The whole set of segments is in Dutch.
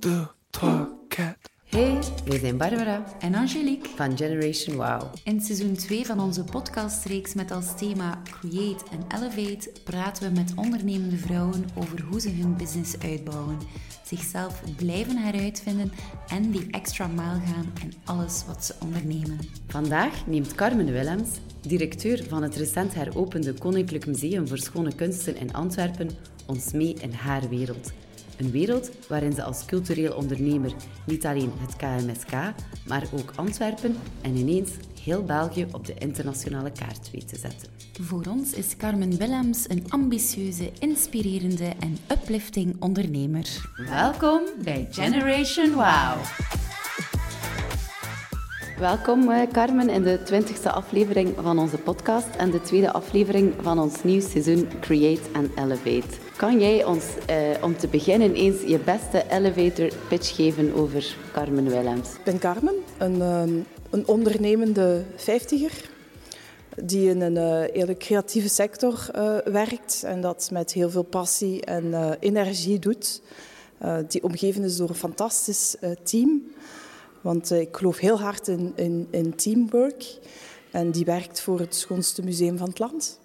deux, trois, quatre. Hey, wij zijn Barbara en Angelique van Generation Wow. In seizoen 2 van onze podcastreeks met als thema Create and Elevate praten we met ondernemende vrouwen over hoe ze hun business uitbouwen, zichzelf blijven heruitvinden en die extra mile gaan in alles wat ze ondernemen. Vandaag neemt Carmen Willems, directeur van het recent heropende Koninklijk Museum voor Schone Kunsten in Antwerpen, ons mee in haar wereld. Een wereld waarin ze als cultureel ondernemer niet alleen het KMSK, maar ook Antwerpen en ineens heel België op de internationale kaart weet te zetten. Voor ons is Carmen Willems een ambitieuze, inspirerende en uplifting ondernemer. Welkom bij Generation Wow! Welkom eh, Carmen in de twintigste aflevering van onze podcast en de tweede aflevering van ons nieuw seizoen Create and Elevate. Kan jij ons eh, om te beginnen eens je beste elevator pitch geven over Carmen Willems? Ik ben Carmen, een, ehm, een ondernemende vijftiger die in een hele creatieve sector uh, werkt en dat met heel veel passie en energie doet. die omgeven is door een fantastisch team. Want ik geloof heel hard in, in, in teamwork. En die werkt voor het schoonste museum van het land.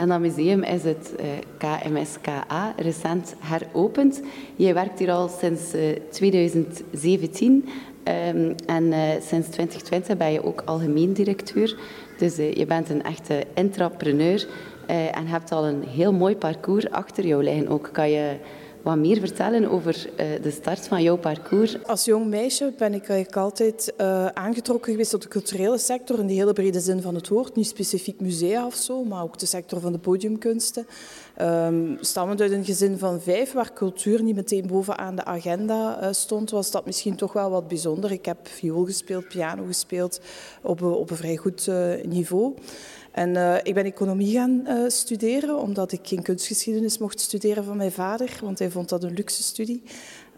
En dat museum is het uh, KMSKA, recent heropend. Je werkt hier al sinds uh, 2017 um, en uh, sinds 2020 ben je ook algemeen directeur. Dus je bent een echte intrapreneur en hebt al een heel mooi parcours achter jou liggen. Ook kan je wat meer vertellen over uh, de start van jouw parcours? Als jong meisje ben ik eigenlijk altijd uh, aangetrokken geweest tot de culturele sector in de hele brede zin van het woord. Niet specifiek musea of zo, maar ook de sector van de podiumkunsten. Um, stammend uit een gezin van vijf, waar cultuur niet meteen bovenaan de agenda uh, stond, was dat misschien toch wel wat bijzonder. Ik heb viool gespeeld, piano gespeeld op, op een vrij goed niveau. En uh, ik ben economie gaan uh, studeren, omdat ik geen kunstgeschiedenis mocht studeren van mijn vader, want hij vond dat een luxe studie.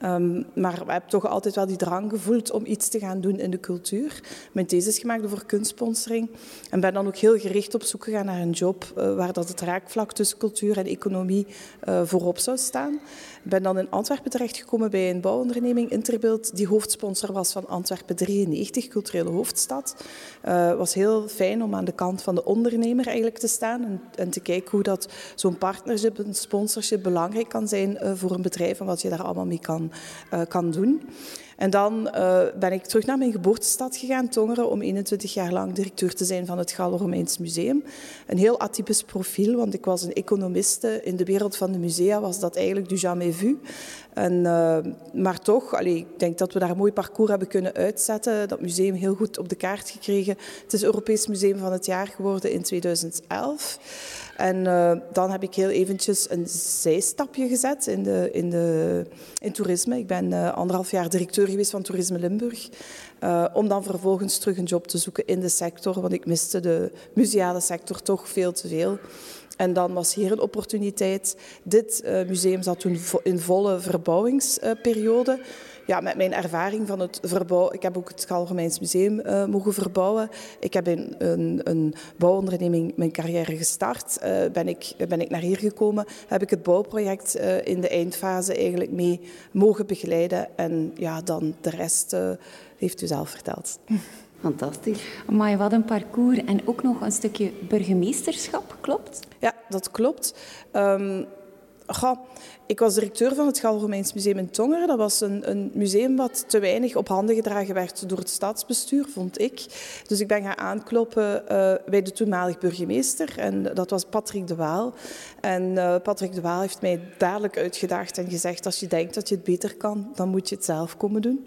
Um, maar ik heb toch altijd wel die drang gevoeld om iets te gaan doen in de cultuur. Mijn thesis gemaakt over kunstsponsoring. En ben dan ook heel gericht op zoek gegaan naar een job uh, waar dat het raakvlak tussen cultuur en economie uh, voorop zou staan. Ik ben dan in Antwerpen terechtgekomen bij een bouwonderneming Interbeeld, die hoofdsponsor was van Antwerpen 93, culturele hoofdstad. Het uh, was heel fijn om aan de kant van de ondernemer eigenlijk te staan en, en te kijken hoe dat zo'n partnership, een sponsorship belangrijk kan zijn voor een bedrijf en wat je daar allemaal mee kan, uh, kan doen. En dan uh, ben ik terug naar mijn geboortestad gegaan, Tongeren, om 21 jaar lang directeur te zijn van het Gallo-Romeins Museum. Een heel atypisch profiel, want ik was een economiste. In de wereld van de musea was dat eigenlijk du jamais vu. En, uh, maar toch, allee, ik denk dat we daar een mooi parcours hebben kunnen uitzetten. Dat museum heel goed op de kaart gekregen. Het is Europees Museum van het Jaar geworden in 2011. En uh, dan heb ik heel eventjes een zijstapje gezet in, de, in, de, in toerisme. Ik ben uh, anderhalf jaar directeur geweest van Toerisme Limburg. Uh, om dan vervolgens terug een job te zoeken in de sector. Want ik miste de museale sector toch veel te veel. En dan was hier een opportuniteit. Dit museum zat toen in volle verbouwingsperiode. Ja, met mijn ervaring van het verbouwen. Ik heb ook het Galromeins Museum uh, mogen verbouwen. Ik heb in een, een bouwonderneming mijn carrière gestart. Uh, ben, ik, ben ik naar hier gekomen. Heb ik het bouwproject uh, in de eindfase eigenlijk mee mogen begeleiden. En ja, dan de rest heeft u zelf verteld. Fantastisch. Maar wat een parcours en ook nog een stukje burgemeesterschap, klopt? Ja, dat klopt. Um, Goh, ik was directeur van het Gallo-Romeins Museum in Tongeren. Dat was een, een, museum wat te weinig op handen gedragen werd door het staatsbestuur, vond ik. Dus ik ben gaan aankloppen uh, bij de toenmalig burgemeester. En dat was Patrick de Waal. En uh, Patrick de Waal heeft mij dadelijk uitgedaagd en gezegd... als je denkt dat je het beter kan, dan moet je het zelf komen doen.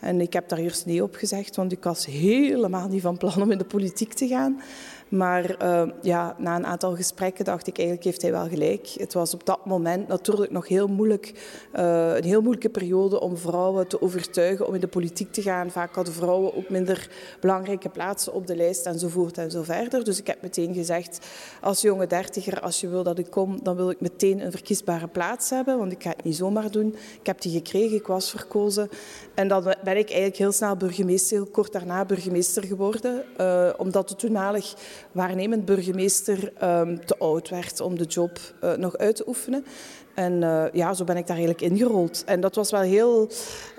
En ik heb daar eerst nee op gezegd, want ik was helemaal niet van plan om in de politiek te gaan. Maar uh, ja, na een aantal gesprekken dacht ik, eigenlijk heeft hij wel gelijk. Het was op dat moment natuurlijk nog heel moeilijk, uh, een heel moeilijke periode om vrouwen te overtuigen om in de politiek te gaan. Vaak hadden vrouwen ook minder belangrijke plaatsen op de lijst enzovoort en zo verder. Dus ik heb meteen gezegd, als jonge dertiger, als je wil dat ik kom, dan wil ik meteen een verkiesbare plaats hebben. Want ik ga het niet zomaar doen. Ik heb die gekregen, ik was verkozen. En dan ben ik eigenlijk heel snel burgemeester, heel kort daarna burgemeester geworden. Uh, omdat het toenmalig waarnemend burgemeester ehm, te oud werd om de job uh, nog uit te oefenen. En uh, ja, zo ben ik daar eigenlijk ingerold. En dat was wel heel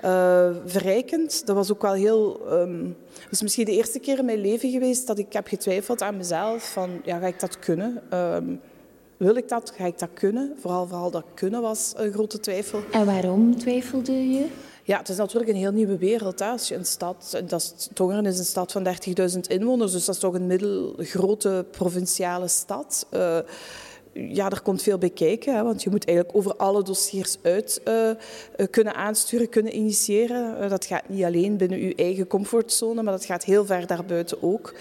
uh, verrijkend. Dat was ook wel heel... Um, is misschien de eerste keer in mijn leven geweest dat ik heb getwijfeld aan mezelf. Van, ja, ga ik dat kunnen? Um, wil ik dat? Ga ik dat kunnen? Vooral, vooral dat kunnen was een grote twijfel. En waarom twijfelde je? Ja, het is natuurlijk een heel nieuwe wereld. Hè. Je een stad, dat is, Tongeren is een stad van 30.000 inwoners, dus dat is toch een middelgrote provinciale stad. Uh, ja, er komt veel bij kijken, hè, want je moet eigenlijk over alle dossiers uit uh, kunnen aansturen, kunnen initiëren. Dat gaat niet alleen binnen uw eigen comfortzone, maar dat gaat heel ver daarbuiten ook.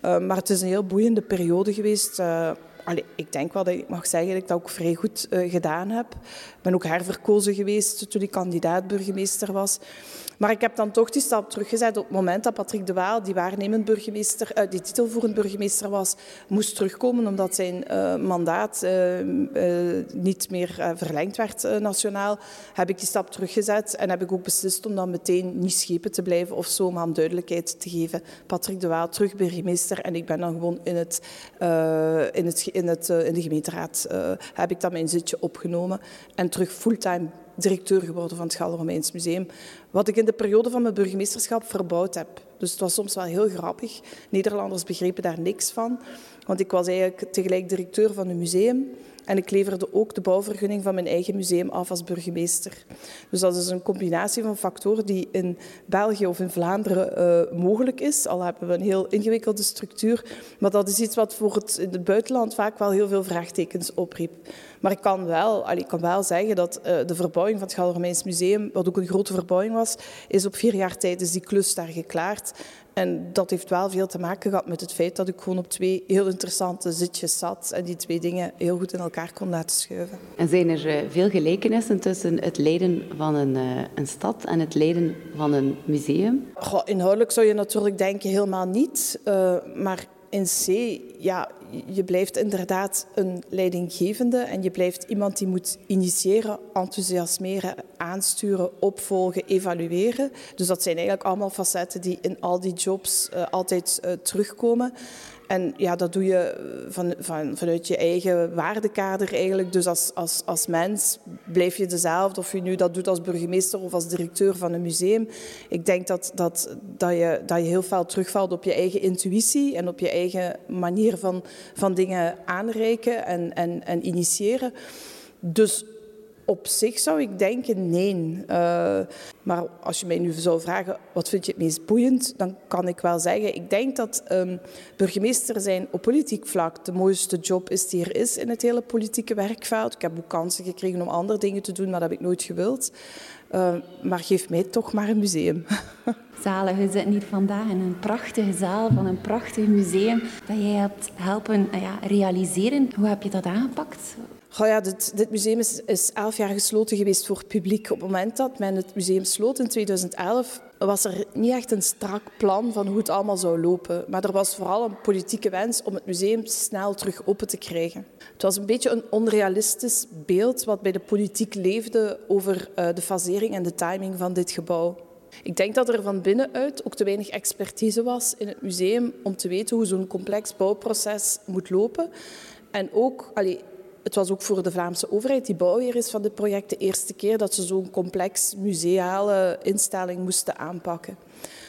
Maar het is een heel boeiende periode geweest. Allee, ik denk wel dat ik mag zeggen dat ik dat ook vrij goed gedaan heb. Ik ben ook herverkozen geweest toen ik kandidaat burgemeester was. Maar ik heb dan toch die stap teruggezet op het moment dat Patrick de Waal, die waarnemend burgemeester, uh, die titelvoerend burgemeester was, moest terugkomen omdat zijn uh, mandaat uh, niet meer verlengd werd nationaal. Heb ik die stap teruggezet en heb ik ook beslist om dan meteen niet schepen te blijven of zo, maar om duidelijkheid te geven. Patrick de Waal terug burgemeester en ik ben dan gewoon in, het, in, het, in, het, in de gemeenteraad heb ik dan mijn zitje opgenomen en terug fulltime directeur geworden van het Gallo-Romeins Museum. Wat ik in de periode van mijn burgemeesterschap verbouwd heb. Dus het was soms wel heel grappig. Nederlanders begrepen daar niks van. Want ik was eigenlijk tegelijk directeur van een museum. En ik leverde ook de bouwvergunning van mijn eigen museum af als burgemeester. Dus dat is een combinatie van factoren die in België of in Vlaanderen uh, mogelijk is. Al hebben we een heel ingewikkelde structuur. Maar dat is iets wat voor het, in het buitenland vaak wel heel veel vraagtekens opriep. Maar ik kan wel, allee, ik kan wel zeggen dat uh, de verbouwing van het Gallo-Romeins Museum, wat ook een grote verbouwing was, is op vier jaar tijd die klus daar geklaard. En dat heeft wel veel te maken gehad met het feit dat ik gewoon op twee heel interessante zitjes zat en die twee dingen heel goed in elkaar kon laten schuiven. En zijn er uh, veel gelijkenissen tussen het leiden van een, uh, een stad en het leiden van een museum? Goh, inhoudelijk zou je natuurlijk denken helemaal niet. Uh, maar in C, ja, je blijft inderdaad een leidinggevende en je blijft iemand die moet initiëren, enthousiasmeren, aansturen, opvolgen, evalueren. Dus dat zijn eigenlijk allemaal facetten die in al die jobs uh, altijd uh, terugkomen. En ja, dat doe je van, van, vanuit je eigen waardekader eigenlijk. Dus als, als, als mens blijf je dezelfde, of je nu dat doet als burgemeester of als directeur van een museum. Ik denk dat, dat, dat, je, dat je heel veel terugvalt op je eigen intuïtie en op je eigen manier van, van dingen aanreiken en, en, en initiëren. Dus op zich zou ik denken nee. Uh, maar als je mij nu zou vragen wat vind je het meest boeiend, dan kan ik wel zeggen, ik denk dat um, burgemeester zijn op politiek vlak de mooiste job is die er is in het hele politieke werkveld. Ik heb ook kansen gekregen om andere dingen te doen, maar dat heb ik nooit gewild. Uh, maar geef mij toch maar een museum. Zalig, we zitten hier vandaag in een prachtige zaal van een prachtig museum dat jij hebt helpen ja, realiseren. Hoe heb je dat aangepakt? Ja, dit, dit, museum is, is elf jaar gesloten geweest voor het publiek. Op het moment dat men het museum sloot in 2011, was er niet echt een strak plan van hoe het allemaal zou lopen. Maar er was vooral een politieke wens om het museum snel terug open te krijgen. Het was een beetje een onrealistisch beeld wat bij de politiek leefde over uh, de fasering en de timing van dit gebouw. Ik denk dat er van binnenuit ook te weinig expertise was in het museum om te weten hoe zo'n complex bouwproces moet lopen. En ook, allee, het was ook voor de Vlaamse overheid, die bouwheer is van dit project, de eerste keer dat ze zo'n complex museale instelling moesten aanpakken.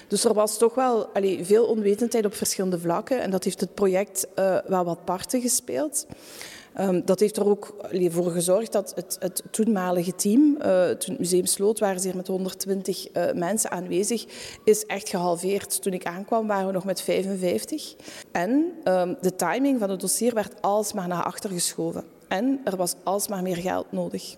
Dus er was toch wel veel onwetendheid op verschillende vlakken en dat heeft het project uh, wel wat parten gespeeld. Um, dat heeft er ook voor gezorgd dat het, het toenmalige team, toen het museum sloot, waren ze hier met 120 uh, eh, mensen aanwezig, is echt gehalveerd. Toen ik aankwam waren we nog met 55. En um, de timing van het dossier werd alsmaar naar achter geschoven. En er was alsmaar meer geld nodig.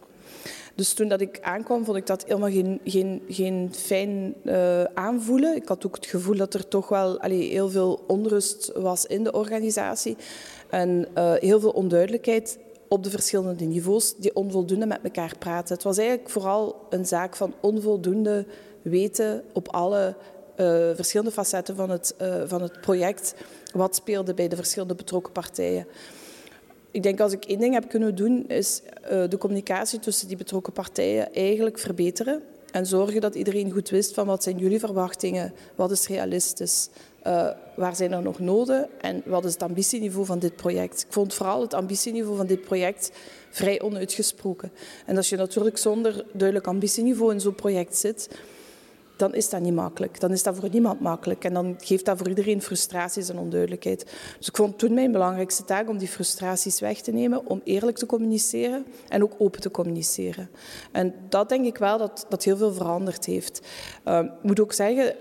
Dus toen dat ik aankwam, vond ik dat helemaal geen, geen, geen fijn uh, aanvoelen. Ik had ook het gevoel dat er toch wel allee, heel veel onrust was in de organisatie. En uh, heel veel onduidelijkheid op de verschillende niveaus die onvoldoende met elkaar praten. Het was eigenlijk vooral een zaak van onvoldoende weten op alle uh, verschillende facetten van het, van het project. Wat speelde bij de verschillende betrokken partijen ik denk als ik één ding heb kunnen doen, is uh, de communicatie tussen die betrokken partijen eigenlijk verbeteren. En zorgen dat iedereen goed wist van wat zijn jullie verwachtingen, wat is realistisch, uh, waar zijn er nog noden en wat is het ambitieniveau van dit project. Ik vond vooral het ambitieniveau van dit project vrij onuitgesproken. En als je natuurlijk zonder duidelijk ambitieniveau in zo'n project zit, dan is dat niet makkelijk. Dan is dat voor niemand makkelijk. En dan geeft dat voor iedereen frustraties en onduidelijkheid. Dus ik vond toen mijn belangrijkste taak om die frustraties weg te nemen, om eerlijk te communiceren en ook open te communiceren. En dat denk ik wel dat, dat heel veel veranderd heeft. Uh, ik moet ook zeggen,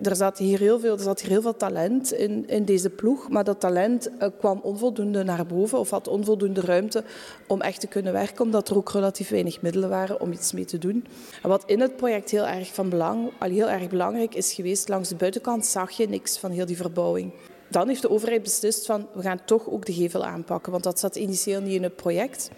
er zat hier heel veel, er zat hier heel veel talent in, in deze ploeg, maar dat talent uh, kwam onvoldoende naar boven of had onvoldoende ruimte om echt te kunnen werken, omdat er ook relatief weinig middelen waren om iets mee te doen. En wat in het project heel erg van belang, al heel erg belangrijk is geweest, langs de buitenkant zag je niks van heel die verbouwing. Dan heeft de overheid beslist van we gaan toch ook de gevel aanpakken, want dat zat initieel niet in het project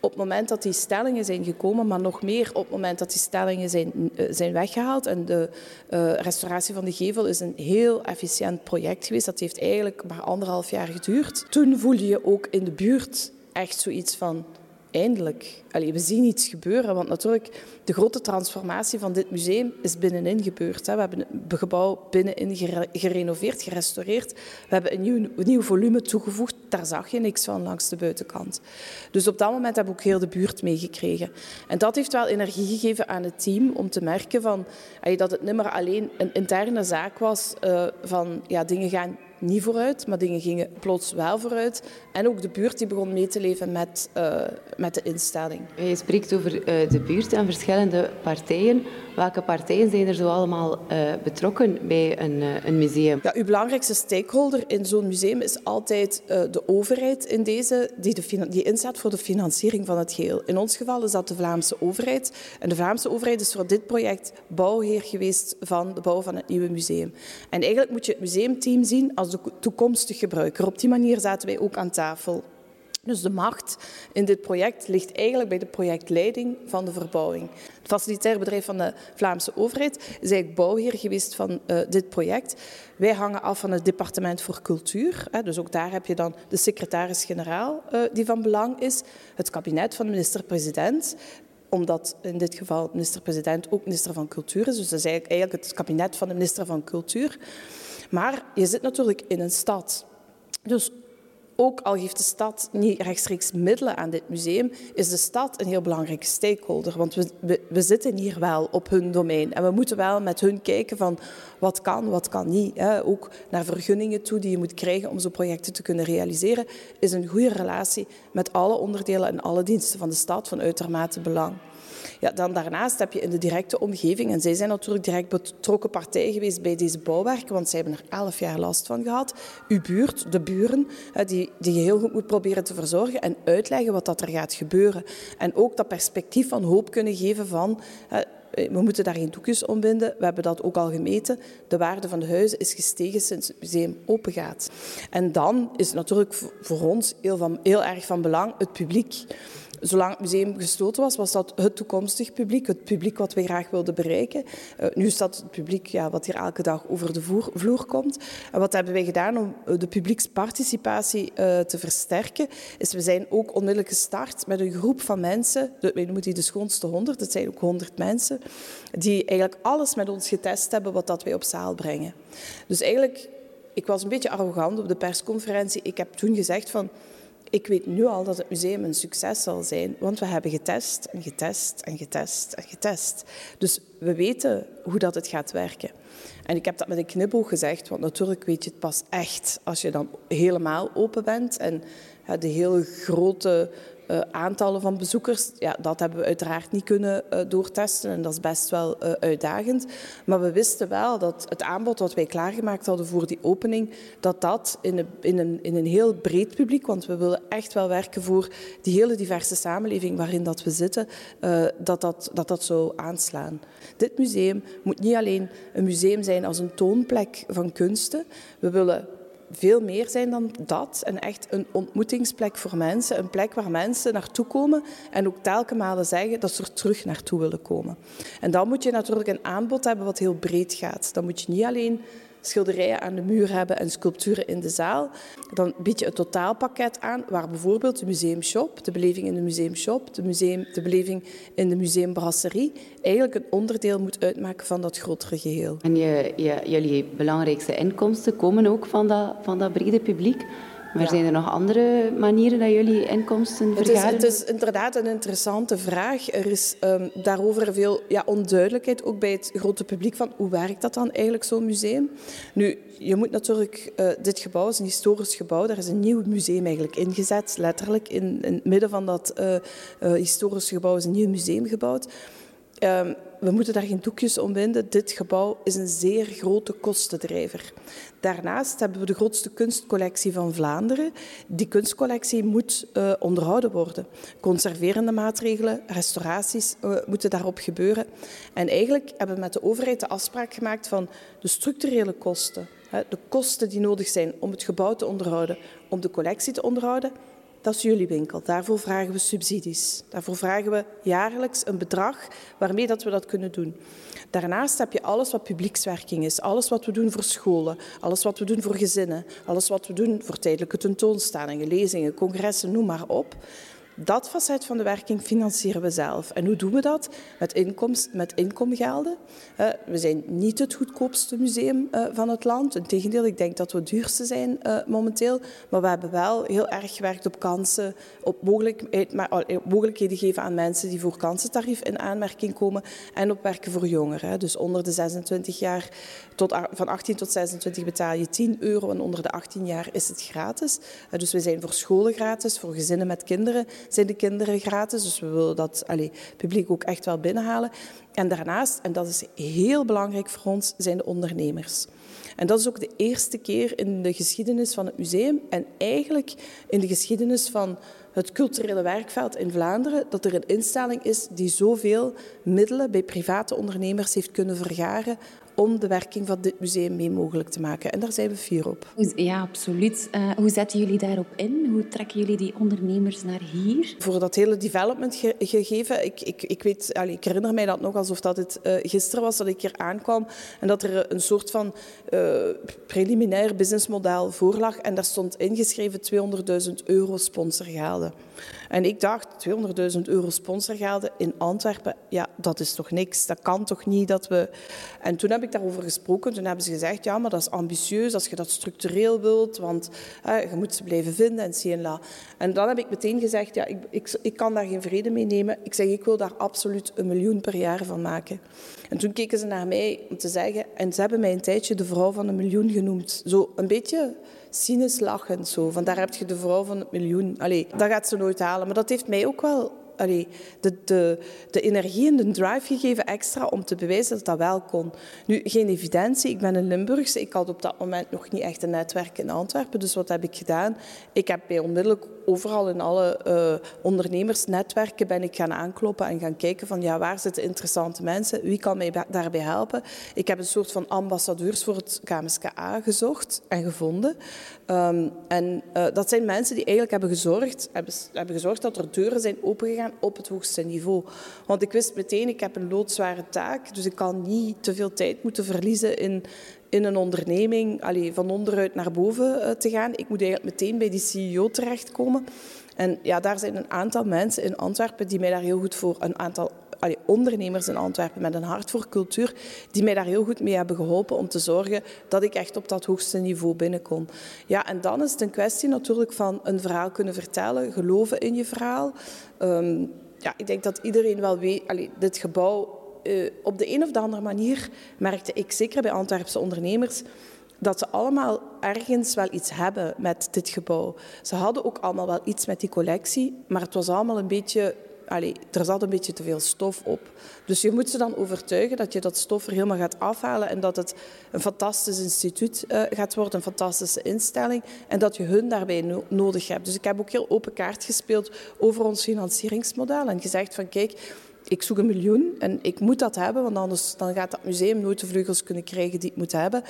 op het moment dat die stellingen zijn gekomen, maar nog meer op het moment dat die stellingen zijn, uh, zijn weggehaald. En de uh, restauratie van de gevel is een heel efficiënt project geweest. Dat heeft eigenlijk maar anderhalf jaar geduurd. Toen voelde je ook in de buurt echt zoiets van eindelijk. We zien iets gebeuren, want natuurlijk de grote transformatie van dit museum is binnenin gebeurd. Hè. We hebben het gebouw binnenin gerenoveerd, gerestaureerd. We hebben een nieuw, nieuw volume toegevoegd. Daar zag je niks van langs de buitenkant. Dus op dat moment hebben we ook heel de buurt meegekregen. En dat heeft wel energie gegeven aan het team om te merken van, dat het niet meer alleen een interne zaak was uh, van ja, dingen gaan niet vooruit, maar dingen gingen plots wel vooruit. En ook de buurt die begon mee te leven met, uh, met de instelling. Je spreekt over uh, de buurt en verschillende partijen. Welke partijen zijn er zo allemaal uh, betrokken bij een, een, museum? Ja, uw belangrijkste stakeholder in zo'n museum is altijd de overheid in deze, die, de, die inzet voor de financiering van het geheel. In ons geval is dat de Vlaamse overheid. En de Vlaamse overheid is voor dit project bouwheer geweest van de bouw van het nieuwe museum. En eigenlijk moet je het museumteam zien als de toekomstige gebruiker. Op die manier zaten wij ook aan tafel. Dus de macht in dit project ligt eigenlijk bij de projectleiding van de verbouwing. Het facilitair bedrijf van de Vlaamse overheid is eigenlijk bouwheer geweest van uh, dit project. Wij hangen af van het departement voor cultuur. Hè, dus ook daar heb je dan de secretaris-generaal uh, die van belang is. Het kabinet van de minister-president omdat in dit geval minister-president ook minister van Cultuur is. Dus dat is eigenlijk het kabinet van de minister van Cultuur. Maar je zit natuurlijk in een stad. Dus ook al geeft de stad niet rechtstreeks middelen aan dit museum, is de stad een heel belangrijke stakeholder. Want we, we, zitten hier wel op hun domein. En we moeten wel met hun kijken van wat kan, wat kan niet. Ook naar vergunningen toe die je moet krijgen om zo'n projecten te kunnen realiseren, is een goede relatie met alle onderdelen en alle diensten van de stad van uitermate belang. Ja, dan daarnaast heb je in de directe omgeving, en zij zijn natuurlijk direct betrokken partij geweest bij deze bouwwerken, want zij hebben er elf jaar last van gehad. Uw buurt, de buren, die, die je heel goed moet proberen te verzorgen en uitleggen wat dat er gaat gebeuren. En ook dat perspectief van hoop kunnen geven van we moeten daar geen doekjes om binden. We hebben dat ook al gemeten. De waarde van de huizen is gestegen sinds het museum open gaat. En dan is natuurlijk voor ons heel, van, heel erg van belang het publiek zolang het museum gesloten was, was dat het toekomstig publiek, het publiek wat we graag wilden bereiken. Uh, nu is dat het publiek ja, wat hier elke dag over de vloer komt. En wat hebben wij gedaan om eh, de publieksparticipatie uh, te versterken? Is we zijn ook onmiddellijk gestart met een groep van mensen, de, wij noemen die de schoonste honderd, het zijn ook honderd mensen, die eigenlijk alles met ons getest hebben wat dat wij op zaal brengen. Dus eigenlijk, ik was een beetje arrogant op de persconferentie. Ik heb toen gezegd van ik weet nu al dat het museum een succes zal zijn, want we hebben getest en getest en getest en getest. Dus we weten hoe dat het gaat werken. En ik heb dat met een knipoog gezegd, want natuurlijk weet je het pas echt als je dan helemaal open bent en de hele grote uh, aantallen van bezoekers, ja, dat hebben we uiteraard niet kunnen uh, doortesten en dat is best wel uh, uitdagend. Maar we wisten wel dat het aanbod wat wij klaargemaakt hadden voor die opening, dat dat in een, in een, in een heel breed publiek, want we willen echt wel werken voor die hele diverse samenleving waarin dat we zitten, dat, dat, dat dat zou aanslaan. Dit museum moet niet alleen een museum zijn als een toonplek van kunsten. We willen veel meer zijn dan dat. En echt een ontmoetingsplek voor mensen. Een plek waar mensen naartoe komen en ook telkens malen zeggen dat ze er terug naartoe willen komen. En dan moet je natuurlijk een aanbod hebben wat heel breed gaat. Dan moet je niet alleen schilderijen aan de muur hebben en sculpturen in de zaal. Dan bied je het totaalpakket aan waar bijvoorbeeld de museumshop, de beleving in de museumshop, de, museum, de beleving in de museumbrasserie eigenlijk een onderdeel moet uitmaken van dat grotere geheel. En je, jullie belangrijkste inkomsten komen ook van dat, van dat brede publiek. Maar zijn er nog andere manieren dat jullie inkomsten vergaren? Het is, het is inderdaad een interessante vraag. Er is um, daarover veel ja, onduidelijkheid, ook bij het grote publiek, van hoe werkt dat dan eigenlijk, zo'n museum? Nu, je moet natuurlijk, uh, dit gebouw is een historisch gebouw, daar is een nieuw museum eigenlijk ingezet, letterlijk. In, in het midden van dat uh, uh, historische gebouw is een nieuw museum gebouwd. Um, we moeten daar geen doekjes om winden. Dit gebouw is een zeer grote kostendrijver. Daarnaast hebben we de grootste kunstcollectie van Vlaanderen. Die kunstcollectie moet uh, onderhouden worden. Conserverende maatregelen, restauraties uh, moeten daarop gebeuren. En eigenlijk hebben we met de overheid de afspraak gemaakt van de structurele kosten, de kosten die nodig zijn om het gebouw te onderhouden, om de collectie te onderhouden, dat is jullie winkel. Daarvoor vragen we subsidies. Daarvoor vragen we jaarlijks een bedrag waarmee dat we dat kunnen doen. Daarnaast heb je alles wat publiekswerking is. Alles wat we doen voor scholen, alles wat we doen voor gezinnen, alles wat we doen voor tijdelijke tentoonstellingen, lezingen, congressen, noem maar op. Dat facet van de werking financieren we zelf. En hoe doen we dat? Met, inkomst, met inkomgelden. we zijn niet het goedkoopste museum uh, van het land. Integendeel, ik denk dat we het duurste zijn uh, momenteel. Maar we hebben wel heel erg gewerkt op kansen, op, maar, mogelijkheden geven aan mensen die voor kansentarief in aanmerking komen en op werken voor jongeren. Dus onder de 26 jaar, tot, van 18 tot 26 betaal je 10 euro en onder de 18 jaar is het gratis. Dus we zijn voor scholen gratis, voor gezinnen met kinderen zijn de kinderen gratis. Dus we willen dat allez, publiek ook echt wel binnenhalen. En daarnaast, en dat is heel belangrijk voor ons, zijn de ondernemers. En dat is ook de eerste keer in de geschiedenis van het museum en eigenlijk in de geschiedenis van het culturele werkveld in Vlaanderen dat er een instelling is die zoveel middelen bij private ondernemers heeft kunnen vergaren om de werking van dit museum mee mogelijk te maken. En daar zijn we fier op. Ja, absoluut. Uh, hoe zetten jullie daarop in? Hoe trekken jullie die ondernemers naar hier? Voor dat hele development ge gegeven, ik, ik, ik, weet, allee, ik herinner mij dat nog alsof dat het uh, gisteren was dat ik hier aankwam en dat er een soort van uh, preliminair businessmodel voor lag en daar stond ingeschreven 200.000 euro sponsorgelden. En ik dacht, 200.000 euro sponsorgelden in Antwerpen, ja, dat is toch niks. Dat kan toch niet dat we... En toen heb ik daarover gesproken. Toen hebben ze gezegd, ja, maar dat is ambitieus als je dat structureel wilt, want hè, je moet ze blijven vinden en CNLA. En dan heb ik meteen gezegd, ja, ik, ik, ik kan daar geen vrede mee nemen. Ik zeg, ik wil daar absoluut een miljoen per jaar van maken. En toen keken ze naar mij om te zeggen, en ze hebben mij een tijdje de vrouw van een miljoen genoemd. Zo een beetje cynisch lachend. Zo. Van daar heb je de vrouw van het miljoen. Allee, dat gaat ze nooit halen. Maar dat heeft mij ook wel allee, de, de, de energie en de drive gegeven extra om te bewijzen dat dat wel kon. Nu, geen evidentie. Ik ben een Limburgse. Ik had op dat moment nog niet echt een netwerk in Antwerpen. Dus wat heb ik gedaan? Ik heb bij onmiddellijk overal in alle uh, ondernemersnetwerken ben ik gaan aankloppen en gaan kijken van ja, waar zitten interessante mensen? Wie kan mij daarbij helpen? Ik heb een soort van ambassadeurs voor het KMSKA gezocht en gevonden. Um, en uh, dat zijn mensen die eigenlijk hebben gezorgd, hebben, hebben gezorgd dat er deuren zijn opengegaan op het hoogste niveau. Want ik wist meteen, ik heb een loodzware taak, dus ik kan niet te veel tijd moeten verliezen in in een onderneming van onderuit naar boven uh, te gaan. Ik moet eigenlijk meteen bij die CEO terechtkomen. En ja, daar zijn een aantal mensen in Antwerpen die mij daar heel goed voor, een aantal ondernemers in Antwerpen met een hart voor cultuur, die mij daar heel goed mee hebben geholpen om te zorgen dat ik echt op dat hoogste niveau binnenkom. Ja, en dan is het een kwestie natuurlijk van een verhaal kunnen vertellen, geloven in je verhaal. Um, ja, ik denk dat iedereen wel weet, allee, dit gebouw uh, op de een of de andere manier merkte ik, zeker bij Antwerpse ondernemers, dat ze allemaal ergens wel iets hebben met dit gebouw. Ze hadden ook allemaal wel iets met die collectie, maar het was allemaal een beetje... Er zat een beetje te veel stof op. Dus je moet ze dan overtuigen dat je dat stof er helemaal gaat afhalen en dat het een fantastisch instituut uh, gaat worden, een fantastische instelling en dat je hun daarbij no nodig hebt. Dus ik heb ook heel open kaart gespeeld over ons financieringsmodel en gezegd van kijk, ik zoek een miljoen en ik moet dat hebben, want anders dan gaat dat museum nooit de vleugels kunnen krijgen die het moet hebben.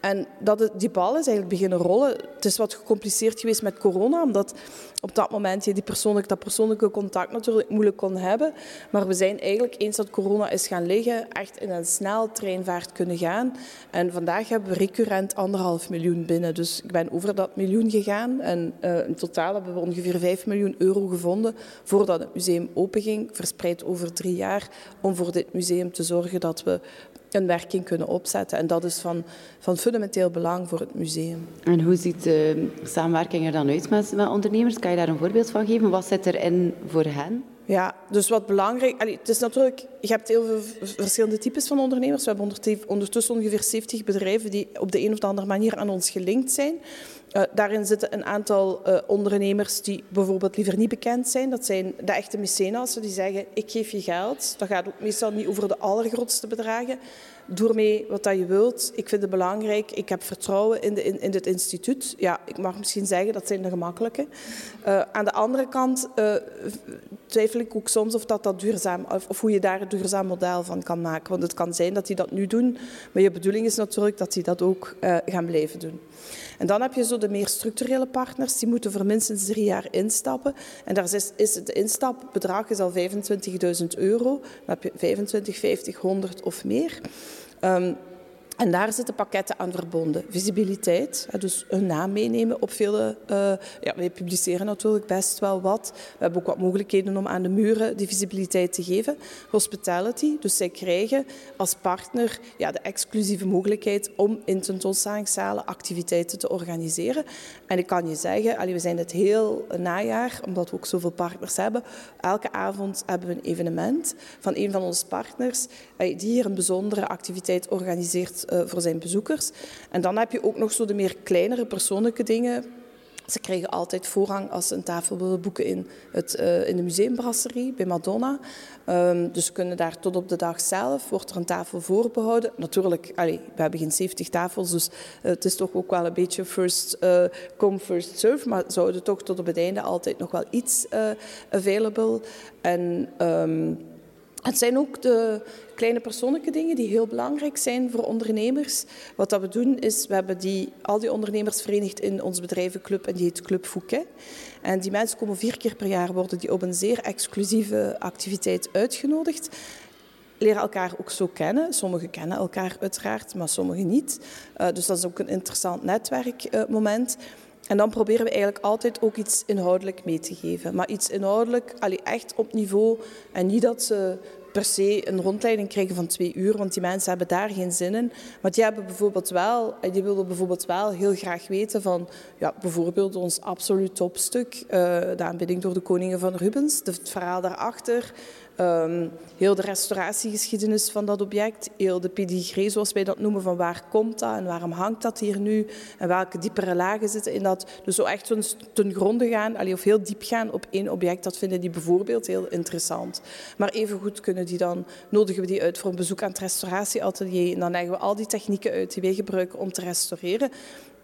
En dat die bal is eigenlijk beginnen rollen. Het is wat gecompliceerd geweest met corona, omdat op dat moment je die persoonlijk, dat persoonlijke contact natuurlijk moeilijk kon hebben. Maar we zijn eigenlijk, eens dat corona is gaan liggen, echt in een snel treinvaart kunnen gaan. En vandaag hebben we recurrent anderhalf miljoen binnen. Dus ik ben over dat miljoen gegaan. En uh, in totaal hebben we ongeveer 5 miljoen euro gevonden voordat het museum openging, verspreid over drie jaar, om voor dit museum te zorgen dat we een werking kunnen opzetten. En dat is van, van fundamenteel belang voor het museum. En hoe ziet de samenwerking er dan uit met, met ondernemers? Kan je daar een voorbeeld van geven? Wat zit erin voor hen? Ja, dus wat belangrijk... Allee, het is natuurlijk... Je hebt heel veel verschillende types van ondernemers. We hebben ondertussen ongeveer 70 bedrijven die op de een of andere manier aan ons gelinkt zijn. Uh, daarin zitten een aantal uh, ondernemers die bijvoorbeeld liever niet bekend zijn. Dat zijn de echte mecenassen die zeggen, ik geef je geld. Dat gaat ook meestal niet over de allergrootste bedragen. Doe ermee wat dat je wilt. Ik vind het belangrijk. Ik heb vertrouwen in, de, in, in het instituut. Ja, ik mag misschien zeggen, dat zijn de gemakkelijke. Uh, aan de andere kant twijfel ik ook soms of, dat dat duurzaam, of, of hoe je daar een duurzaam model van kan maken. Want het kan zijn dat die dat nu doen, maar je bedoeling is natuurlijk dat die dat ook gaan blijven doen. En dan heb je zo de meer structurele partners, die moeten voor minstens drie jaar instappen. En daar is, is het instapbedrag is al 25.000 euro. Dan heb je 25, 50, 100 of meer. Um, en daar zitten pakketten aan verbonden. Visibiliteit, dus een naam meenemen op vele... Uh, ja, wij publiceren natuurlijk best wel wat. We hebben ook wat mogelijkheden om aan de muren die visibiliteit te geven. Hospitality, dus zij krijgen als partner ja, de exclusieve mogelijkheid om in tentoonstellingszalen activiteiten te organiseren. En ik kan je zeggen, we zijn het heel najaar, omdat we ook zoveel partners hebben. Elke avond hebben we een evenement van een van onze partners die hier een bijzondere activiteit organiseert voor zijn bezoekers. En dan heb je ook nog zo de meer kleinere persoonlijke dingen. Ze krijgen altijd voorrang als ze een tafel willen boeken in, het, uh, in de museumbrasserie bij Madonna. Um, dus ze kunnen daar tot op de dag zelf, wordt er een tafel voorbehouden. Natuurlijk, we hebben geen 70 tafels, dus uh, het is toch ook wel een beetje first come, first serve. Maar ze houden toch tot op het einde altijd nog wel iets available. En... Um, het zijn ook de kleine persoonlijke dingen die heel belangrijk zijn voor ondernemers. Wat dat we doen is, we hebben die, al die ondernemers verenigd in ons bedrijvenclub en die heet Club Fouquet. En die mensen komen vier keer per jaar, worden die op een zeer exclusieve activiteit uitgenodigd leren elkaar ook zo kennen. Sommigen kennen elkaar uiteraard, maar sommigen niet. Uh, dus dat is ook een interessant netwerkmoment. En dan proberen we eigenlijk altijd ook iets inhoudelijk mee te geven. Maar iets inhoudelijk, allee, echt op niveau. En niet dat ze per se een rondleiding krijgen van twee uur, want die mensen hebben daar geen zin in. Maar die hebben bijvoorbeeld wel, die willen bijvoorbeeld wel heel graag weten van, ja, bijvoorbeeld ons absoluut topstuk, uh, de aanbidding door de koningen van Rubens, het verhaal daarachter, Um, heel de restauratiegeschiedenis van dat object, heel de pedigree, zoals wij dat noemen, van waar komt dat en waarom hangt dat hier nu en welke diepere lagen zitten in dat. Dus zo echt ten gronde gaan, of heel diep gaan op één object, dat vinden die bijvoorbeeld heel interessant. Maar evengoed kunnen die dan, nodigen we die uit voor een bezoek aan het restauratieatelier en dan leggen we al die technieken uit die wij gebruiken om te restaureren.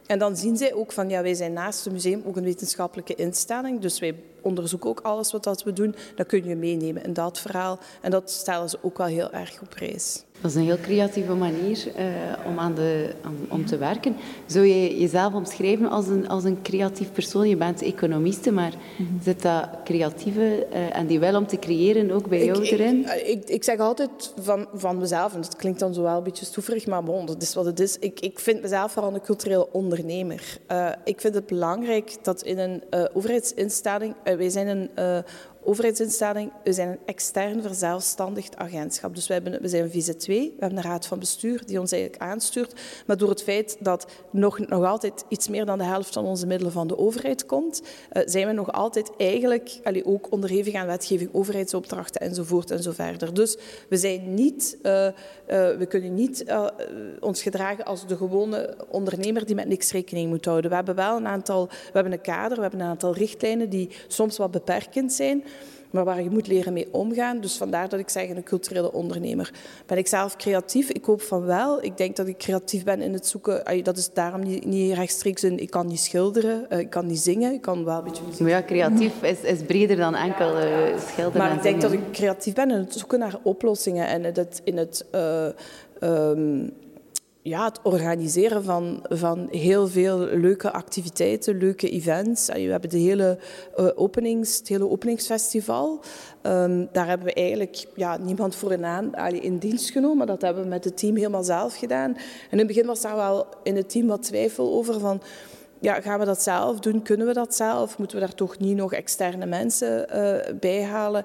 En dan zien zij ook van, ja, wij zijn naast het museum ook een wetenschappelijke instelling, dus wij onderzoeken ook alles wat dat we doen. Dat kun je meenemen in dat verhaal. En dat stellen ze ook wel heel erg op prijs. Dat is een heel creatieve manier uh, om, aan de, om, om, te werken. Zou je jezelf omschrijven als een, als een creatief persoon? Je bent economiste, maar -hmm. zit dat creatieve uh, en die wel om te creëren ook bij ik, jou erin? Ik, eh, ik, ik, zeg altijd van, van mezelf, en dat klinkt dan zo wel een beetje stoeverig, maar bon, dat is wat het is. Ik, ik vind mezelf vooral een culturele ondernemer. Uh, ik vind het belangrijk dat in een overheidsinstelling... wij zijn een overheidsinstelling, we zijn een extern verzelfstandigd agentschap. Dus we, hebben, we zijn een VZ2, we hebben een raad van bestuur die ons eigenlijk aanstuurt. Maar door het feit dat nog, nog altijd iets meer dan de helft van onze middelen van de overheid komt, uh, zijn we nog altijd eigenlijk allee, ook onderhevig aan wetgeving, overheidsopdrachten enzovoort en zo verder. Dus we zijn niet, uh, uh, we kunnen niet ons gedragen als de gewone ondernemer die met niks rekening moet houden. We hebben wel een aantal, we hebben een kader, we hebben een aantal richtlijnen die soms wat beperkend zijn. Maar waar je moet leren mee omgaan. Dus vandaar dat ik zeg een culturele ondernemer. Ben ik zelf creatief? Ik hoop van wel. Ik denk dat ik creatief ben in het zoeken. Dat is daarom niet, niet rechtstreeks in, ik kan niet schilderen, ik kan niet zingen, ik kan wel een beetje muziek. Maar ja, creatief is, is breder dan enkel uh, schilderen Maar ik denk dat ik creatief ben in het zoeken naar oplossingen en het, in het... Uh, um, ja, het organiseren van, van heel veel leuke activiteiten, leuke events. We hebben de hele, uh, openings, het hele openingsfestival. Um, daar hebben we eigenlijk ja, niemand voor aan, in dienst genomen. Dat hebben we met het team helemaal zelf gedaan. En in het begin was daar wel in het team wat twijfel over van... Ja, gaan we dat zelf doen? Kunnen we dat zelf? Moeten we daar toch niet nog externe mensen uh, bij halen?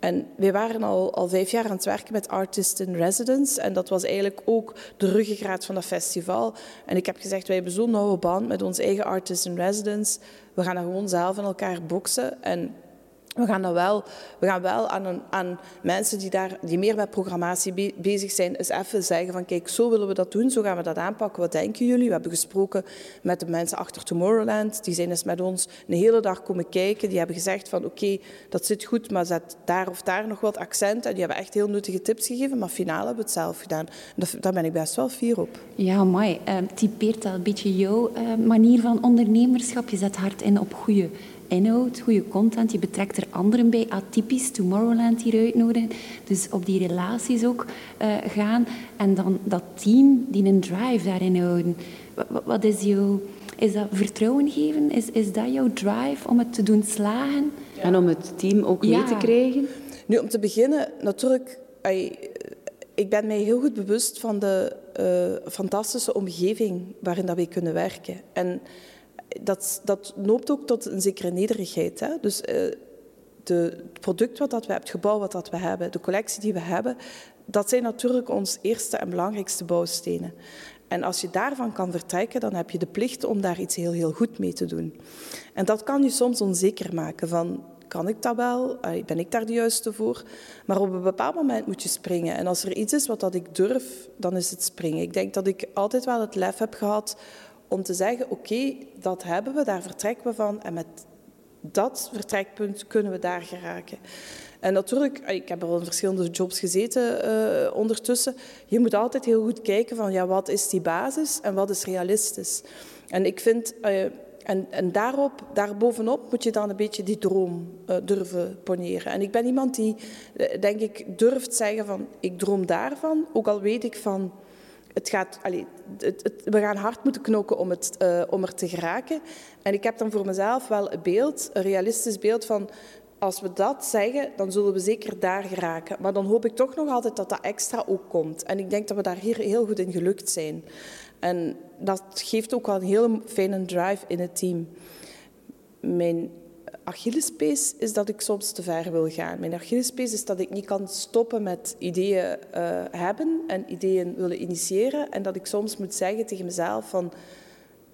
En wij waren al, al vijf jaar aan het werken met Artists in Residence. En dat was eigenlijk ook de ruggengraat van dat festival. En ik heb gezegd, wij hebben zo'n nauwe band met onze eigen Artists in Residence. We gaan er gewoon zelf in elkaar boksen. En we gaan, dan wel, we gaan wel aan, een, aan mensen die, daar, die meer met programmatie bezig zijn, eens even zeggen van kijk, zo willen we dat doen, zo gaan we dat aanpakken. Wat denken jullie? We hebben gesproken met de mensen achter Tomorrowland. Die zijn eens met ons een hele dag komen kijken. Die hebben gezegd van oké, dat zit goed, maar zet daar of daar nog wat accent. En die hebben echt heel nuttige tips gegeven, maar finaal hebben we het zelf gedaan. Dat, daar ben ik best wel fier op. Ja, mooi. Uh, typeert dat een beetje jouw uh, manier van ondernemerschap? Je zet hard in op goede inhoud, goede content. Je betrekt er anderen bij, atypisch, Tomorrowland hier uitnodigen. Dus op die relaties ook uh, gaan. En dan dat team die een drive daarin houden. Wat, wat is jouw... Is dat vertrouwen geven? Is, is dat jouw drive om het te doen slagen? Ja. En om het team ook ja. mee te krijgen? Nu, om te beginnen, natuurlijk... Ik ben mij heel goed bewust van de uh, fantastische omgeving waarin dat wij kunnen werken. En dat, dat noopt ook tot een zekere nederigheid. Hè? Dus uh, de, het product wat dat we hebben, het gebouw wat dat we hebben, de collectie die we hebben, dat zijn natuurlijk ons eerste en belangrijkste bouwstenen. En als je daarvan kan vertrekken, dan heb je de plicht om daar iets heel, heel goed mee te doen. En dat kan je soms onzeker maken van, kan ik dat wel? Ben ik daar de juiste voor? Maar op een bepaald moment moet je springen. En als er iets is wat dat ik durf, dan is het springen. Ik denk dat ik altijd wel het lef heb gehad om te zeggen, oké, dat hebben we, daar vertrekken we van en met dat vertrekpunt kunnen we daar geraken. En natuurlijk, ik heb al in verschillende jobs gezeten uh, ondertussen. Je moet altijd heel goed kijken van ja, wat is die basis en wat is realistisch. En ik vind, uh, en, en daarop, daarbovenop moet je dan een beetje die droom durven poneren. En ik ben iemand die, denk ik, durft zeggen van ik droom daarvan, ook al weet ik van het gaat, het, we gaan hard moeten knokken om, het, uh, om er te geraken. En ik heb dan voor mezelf wel een beeld, een realistisch beeld van... Als we dat zeggen, dan zullen we zeker daar geraken. Maar dan hoop ik toch nog altijd dat dat extra ook komt. En ik denk dat we daar hier heel goed in gelukt zijn. En dat geeft ook wel een hele fijne drive in het team. Mijn Achillespees is dat ik soms te ver wil gaan. Mijn Achillespees is dat ik niet kan stoppen met ideeën uh, hebben en ideeën willen initiëren. En dat ik soms moet zeggen tegen mezelf van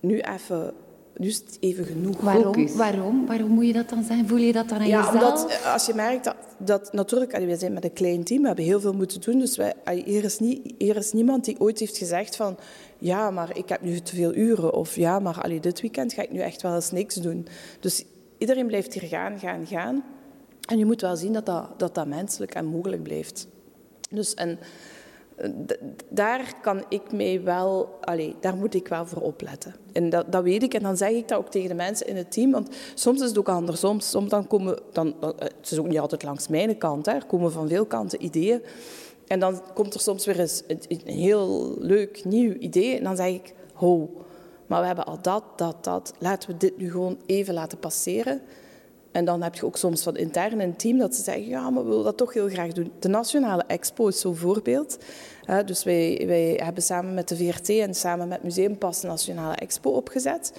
nu even nu is het even genoeg. Waarom? Waarom? Waarom moet je dat dan zijn? Voel je dat dan aan ja, jezelf? Omdat, eh, als je merkt dat, dat natuurlijk, allee, wij zijn met een klein team, we hebben heel veel moeten doen. Dus wij, allee, hier, is niet, hier is niemand die ooit heeft gezegd van ja, maar ik heb nu te veel uren. Of ja, maar allee, dit weekend ga ik nu echt wel eens niks doen. Dus iedereen blijft hier gaan, gaan, gaan. En je moet wel zien dat dat, dat, dat menselijk en mogelijk blijft. Dus en eh, daar kan ik mij wel, allez, daar moet ik wel voor opletten. En dat, dat, weet ik en dan zeg ik dat ook tegen de mensen in het team. Want soms is het ook andersom. Soms dan komen, dan, eh, het is ook niet altijd langs mijn kant, hè. er komen van veel kanten ideeën. En dan komt er soms weer eens een, een heel leuk nieuw idee. En dan zeg ik, ho, maar we hebben al dat, dat, dat. Laten we dit nu gewoon even laten passeren. En dan heb je ook soms van intern in een team dat ze zeggen, ja, maar we willen dat toch heel graag doen. De Nationale Expo is zo'n voorbeeld. dus wij, wij hebben samen met de VRT en samen met Museumpas de Nationale Expo opgezet.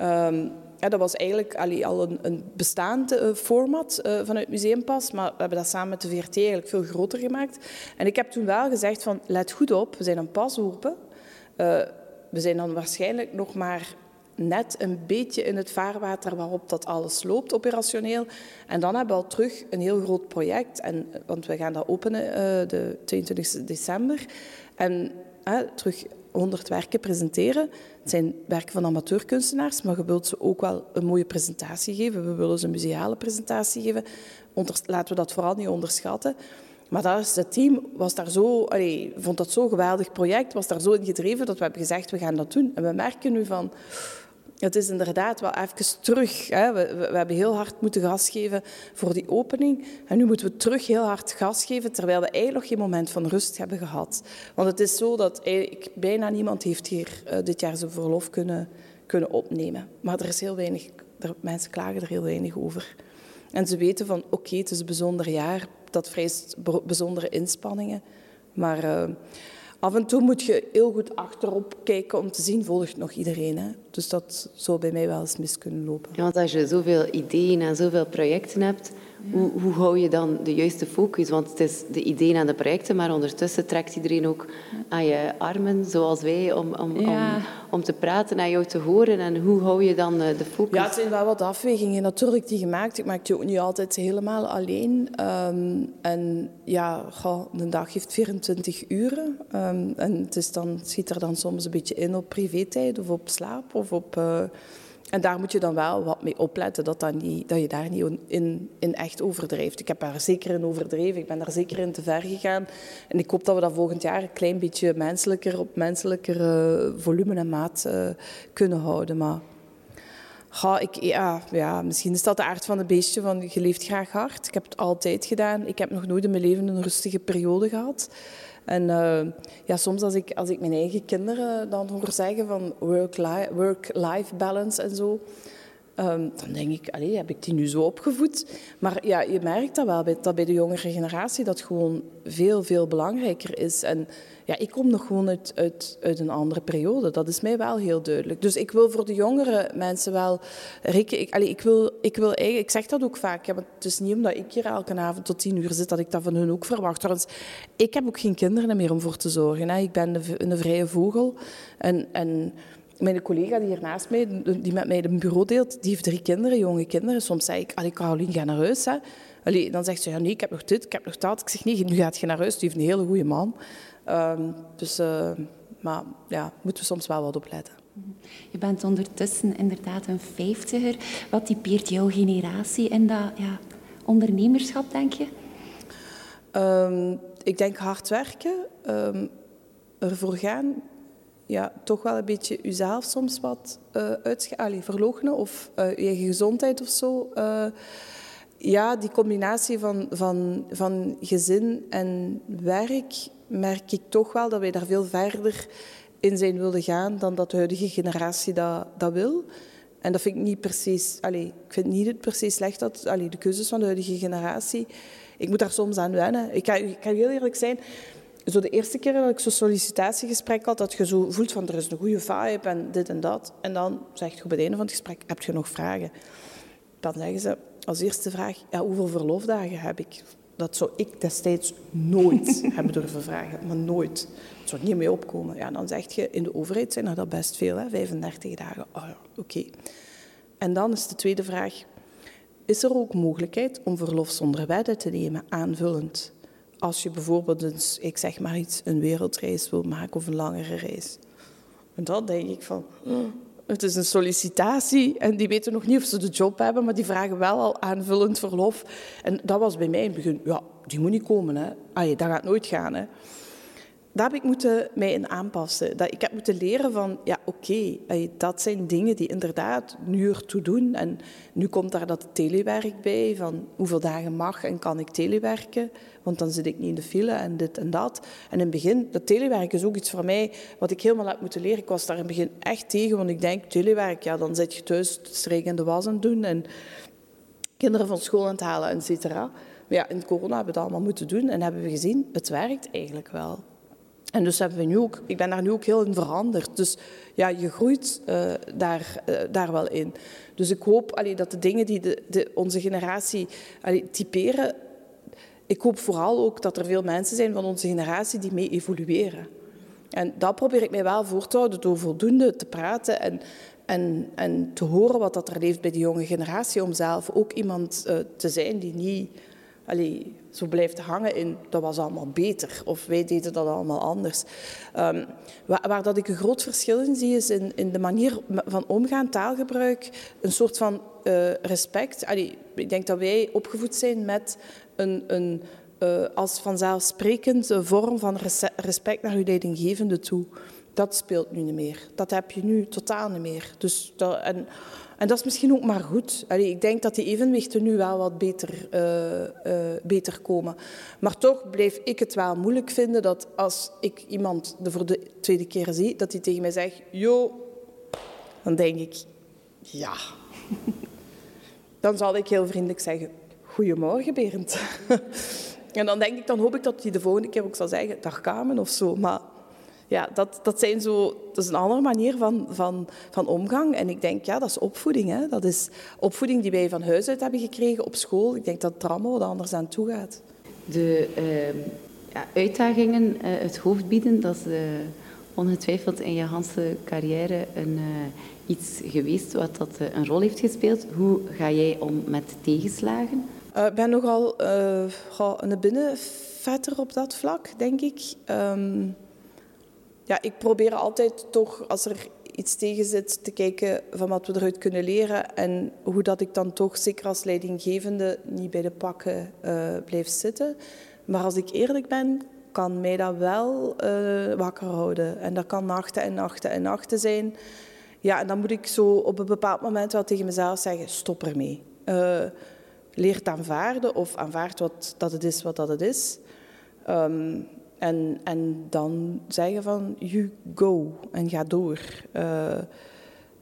Um, ja, dat was eigenlijk al een, een bestaand uh, format uh, vanuit Museumpas, maar we hebben dat samen met de VRT eigenlijk veel groter gemaakt. En ik heb toen wel gezegd van, let goed op, we zijn een pas open. Uh, we zijn dan waarschijnlijk nog maar net een beetje in het vaarwater waarop dat alles loopt, operationeel. En dan hebben we al terug een heel groot project, en, want we gaan dat openen uh, de 22 december. En terug 100 werken presenteren. Het zijn werken van amateurkunstenaars, maar je wilt ze ook wel een mooie presentatie geven. We willen ze een museale presentatie geven. laten we dat vooral niet onderschatten. Maar dat is, het team was daar zo, vond dat zo'n geweldig project, was daar zo in gedreven dat we hebben gezegd, we gaan dat doen. En we merken nu van, het is inderdaad wel even terug. Hè. We, we, hebben heel hard moeten gas geven voor die opening. En nu moeten we terug heel hard gas geven, terwijl we eigenlijk nog geen moment van rust hebben gehad. Want het is zo dat eigenlijk bijna niemand heeft hier uh, dit jaar zijn verlof kunnen, kunnen opnemen. Maar er is heel weinig, er, mensen klagen er heel weinig over. En ze weten van, oké, het is een bijzonder jaar, dat vereist bijzondere inspanningen. Maar... Uh, af en toe moet je heel goed achterop kijken om te zien, volgt nog iedereen. Hè? Dus dat zou bij mij wel eens mis kunnen lopen. Ja, want als je zoveel ideeën en zoveel projecten hebt, hoe, hoe hou je dan de juiste focus? Want het is de ideeën en de projecten, maar ondertussen trekt iedereen ook aan je armen, zoals wij, om, om, om, om te praten en jou te horen. En hoe hou je dan eh, de focus? Ja, het zijn wel wat afwegingen natuurlijk die gemaakt. Ik maak die ook niet altijd helemaal alleen. Um, en ja, goh, een dag heeft 24 uren. Um, en het, is dan, het schiet er dan soms een beetje in op privé-tijd of op slaap of op... Uh, en daar moet je dan wel wat mee opletten, dat, dat, je daar niet in, in echt overdrijft. Ik heb daar zeker in overdreven, ik ben daar zeker in te ver gegaan. En ik hoop dat we dat volgend jaar een klein beetje menselijker, op menselijker volume en maat uh, kunnen houden. Maar ga, ik, ja, ja, misschien is dat de aard van het beestje, van je leeft graag hard. Ik heb het altijd gedaan. Ik heb nog nooit in mijn leven een rustige periode gehad. En uh, ja, soms als ik, als ik mijn eigen kinderen dan hoor zeggen van work-life work balance en zo, um, dan denk ik, allee, heb ik die nu zo opgevoed? Maar ja, je merkt dat wel, dat bij de jongere generatie dat gewoon veel, veel belangrijker is. En ja, ik kom nog gewoon uit, uit, een andere periode. Dat is mij wel heel duidelijk. Dus ik wil voor de jongere mensen wel. Ik, allee, ik, wil, ik, wil ik zeg dat ook vaak. Ja, maar het is niet omdat ik hier elke avond tot tien uur zit dat ik dat van hun ook verwacht. Trouwens, ik heb ook geen kinderen meer om voor te zorgen. Ik ben een, een vrije vogel. En, en mijn collega die hier naast mij, die met mij een bureau deelt, die heeft drie kinderen, jonge kinderen. Soms zeg ik, allee, Caroline, ga naar huis. Hè. Allee, dan zegt ze, ja, nee, ik heb nog dit, ik heb nog dat. Ik zeg, nee, nu gaat je naar huis. Die heeft een hele goede man. Um, dus, uh, maar ja, moeten we soms wel wat opletten. Je bent ondertussen inderdaad een vijftiger. Wat typeert jouw generatie in dat ja, ondernemerschap, denk je? Um, ik denk hard werken, um, ervoor gaan, ja, toch wel een beetje jezelf soms wat uh, uitschalen, verloochenen of uh, je eigen gezondheid of zo. Uh, ja, die combinatie van, van, van gezin en werk merk ik toch wel dat wij daar veel verder in zijn willen gaan dan dat de huidige generatie dat, dat wil. En dat vind ik niet precies, allez, ik vind niet per se slecht dat allez, de keuzes van de huidige generatie. Ik moet daar soms aan wennen. Ik kan, ik kan heel eerlijk zijn. Zo de eerste keer dat ik zo'n sollicitatiegesprek had, dat je zo voelt van er is een goede vibe en dit en dat. En dan zeg je op het einde van het gesprek, heb je nog vragen? Dan zeggen ze als eerste vraag, ja, hoeveel verlofdagen heb ik? Dat zou ik destijds nooit hebben durven vragen, maar nooit. Het zou niet mee opkomen. Ja, dan zeg je, in de overheid zijn er dat best veel, hè? 35 dagen. Oh ja, oké. En dan is de tweede vraag, is er ook mogelijkheid om verlof zonder wedden te nemen, aanvullend? Als je bijvoorbeeld, eens, ik zeg maar iets, een wereldreis wil maken of een langere reis. En dan denk ik van, hmm, het is een sollicitatie en die weten nog niet of ze de job hebben, maar die vragen wel al aanvullend verlof. En dat was bij mij in het begin, ja, die moet niet komen, hè. Allee, dat gaat nooit gaan, hè. Daar heb ik moeten mij in aanpassen. Dat, ik heb moeten leren van, ja, oké, dat zijn dingen die inderdaad nu ertoe doen. En nu komt daar dat telewerk bij, van hoeveel dagen mag en kan ik telewerken want dan zit ik niet in de file en dit en dat. En in het begin, dat telewerk is ook iets voor mij wat ik helemaal heb moeten leren. Ik was daar in het begin echt tegen, want ik denk, telewerk, ja, dan zit je thuis streken en de was aan doen en kinderen van school aan het halen, et cetera. Maar ja, in corona hebben we het allemaal moeten doen en hebben we gezien, het werkt eigenlijk wel. En dus hebben we nu ook, ik ben daar nu ook heel in veranderd. Dus ja, je groeit uh, daar, uh, daar wel in. Dus ik hoop allee, dat de dingen die de, de, onze generatie typeren, ik hoop vooral ook dat er veel mensen zijn van onze generatie die mee evolueren. En dat probeer ik mij wel voor te houden door voldoende te praten en, en, en te horen wat dat er leeft bij de jonge generatie, om zelf ook iemand uh, te zijn die niet allee, zo blijft hangen in dat was allemaal beter of wij deden dat allemaal anders. Um, waar, waar, dat ik een groot verschil in zie is in, in de manier van omgaan, taalgebruik, een soort van uh, respect. Allee, ik denk dat wij opgevoed zijn met een, een uh, als vanzelfsprekende vorm van respect naar uw leidinggevende toe. Dat speelt nu niet meer. Dat heb je nu totaal niet meer. Dus dat, en, en dat is misschien ook maar goed. Ik denk dat die evenwichten nu wel wat beter, uh, uh, beter komen. Maar toch blijf ik het wel moeilijk vinden dat als ik iemand de voor de tweede keer zie, dat hij tegen mij zegt, yo, dan denk ik, ja. Dan zal ik heel vriendelijk zeggen, goedemorgen Berend. En dan denk ik, dan hoop ik dat hij de volgende keer ook zal zeggen, dag Kamen of zo. Maar ja, dat, dat, zijn zo, dat is een andere manier van, van, van omgang. En ik denk, ja, dat is opvoeding. Hè. Dat is opvoeding die wij van huis uit hebben gekregen op school. Ik denk dat het er allemaal wat anders aan toe gaat. De uh, ja, uitdagingen uh, het hoofd bieden, dat is uh, ongetwijfeld in je hele carrière een, eh, iets geweest wat dat een rol heeft gespeeld. Hoe ga jij om met tegenslagen? Ik ben nogal een binnenvetter op dat vlak, denk ik. Um, ja, ik probeer altijd toch, als er iets tegen zit, te kijken van wat we eruit kunnen leren en hoe dat ik dan toch, zeker als leidinggevende, niet bij de pakken uh, blijf zitten. Maar als ik eerlijk ben, kan mij dat wel uh, wakker houden. En dat kan nachten en nachten en nachten zijn. Ja, en dan moet ik zo op een bepaald moment wel tegen mezelf zeggen, stop ermee. Uh, leer het aanvaarden of aanvaard wat, dat het is wat dat het is. Um, en, en dan zeggen van, you go en ga door. Uh,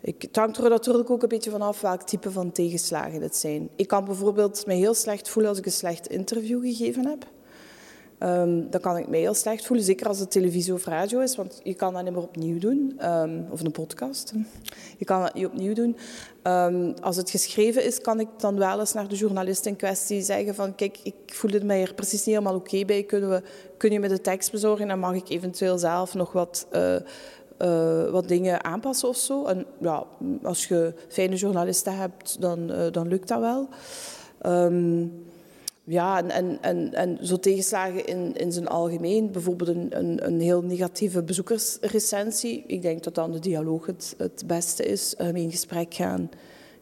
ik, het hangt er natuurlijk ook een beetje vanaf welk type van tegenslagen het zijn. Ik kan bijvoorbeeld me heel slecht voelen als ik een slecht interview gegeven heb. Um, dan kan ik mij heel slecht voelen, zeker als het televisie of radio is, want je kan dat niet meer opnieuw doen. Um, of een podcast. Je kan dat niet opnieuw doen. Um, als het geschreven is, kan ik dan wel eens naar de journalist in kwestie zeggen van kijk, ik voelde mij er precies niet helemaal oké bij. Kunnen we, kun je me de tekst bezorgen en mag ik eventueel zelf nog wat... Uh, uh, wat dingen aanpassen of zo. En ja, als je fijne journalisten hebt, dan, uh, dan lukt dat wel. Um, ja, en, en, en, en zo tegenslagen in, in zijn algemeen. Bijvoorbeeld een, een, een heel negatieve bezoekersrecensie. Ik denk dat dan de dialoog het, het beste is. Um, in gesprek gaan,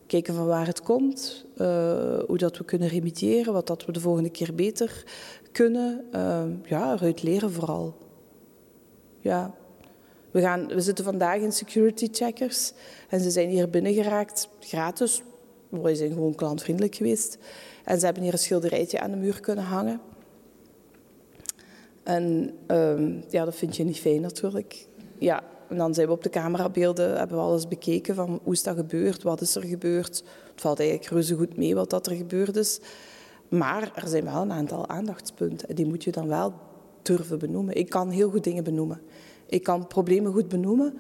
kijken van waar het komt. Uh, hoe dat we kunnen remediëren. Wat dat we de volgende keer beter kunnen. Uh, ja, eruit leren vooral. Ja. We, gaan, we zitten vandaag in security checkers. En ze zijn hier binnengeraakt, gratis. We zijn gewoon klantvriendelijk geweest. En ze hebben hier een schilderijtje aan de muur kunnen hangen. En um, ja, dat vind je niet fijn natuurlijk. Ja, en dan zijn we op de camerabeelden, hebben we alles bekeken van hoe is dat gebeurd, wat is er gebeurd. Het valt eigenlijk reuze goed mee wat dat er gebeurd is. Maar er zijn wel een aantal aandachtspunten en die moet je dan wel durven benoemen. Ik kan heel goed dingen benoemen. Ik kan problemen goed benoemen,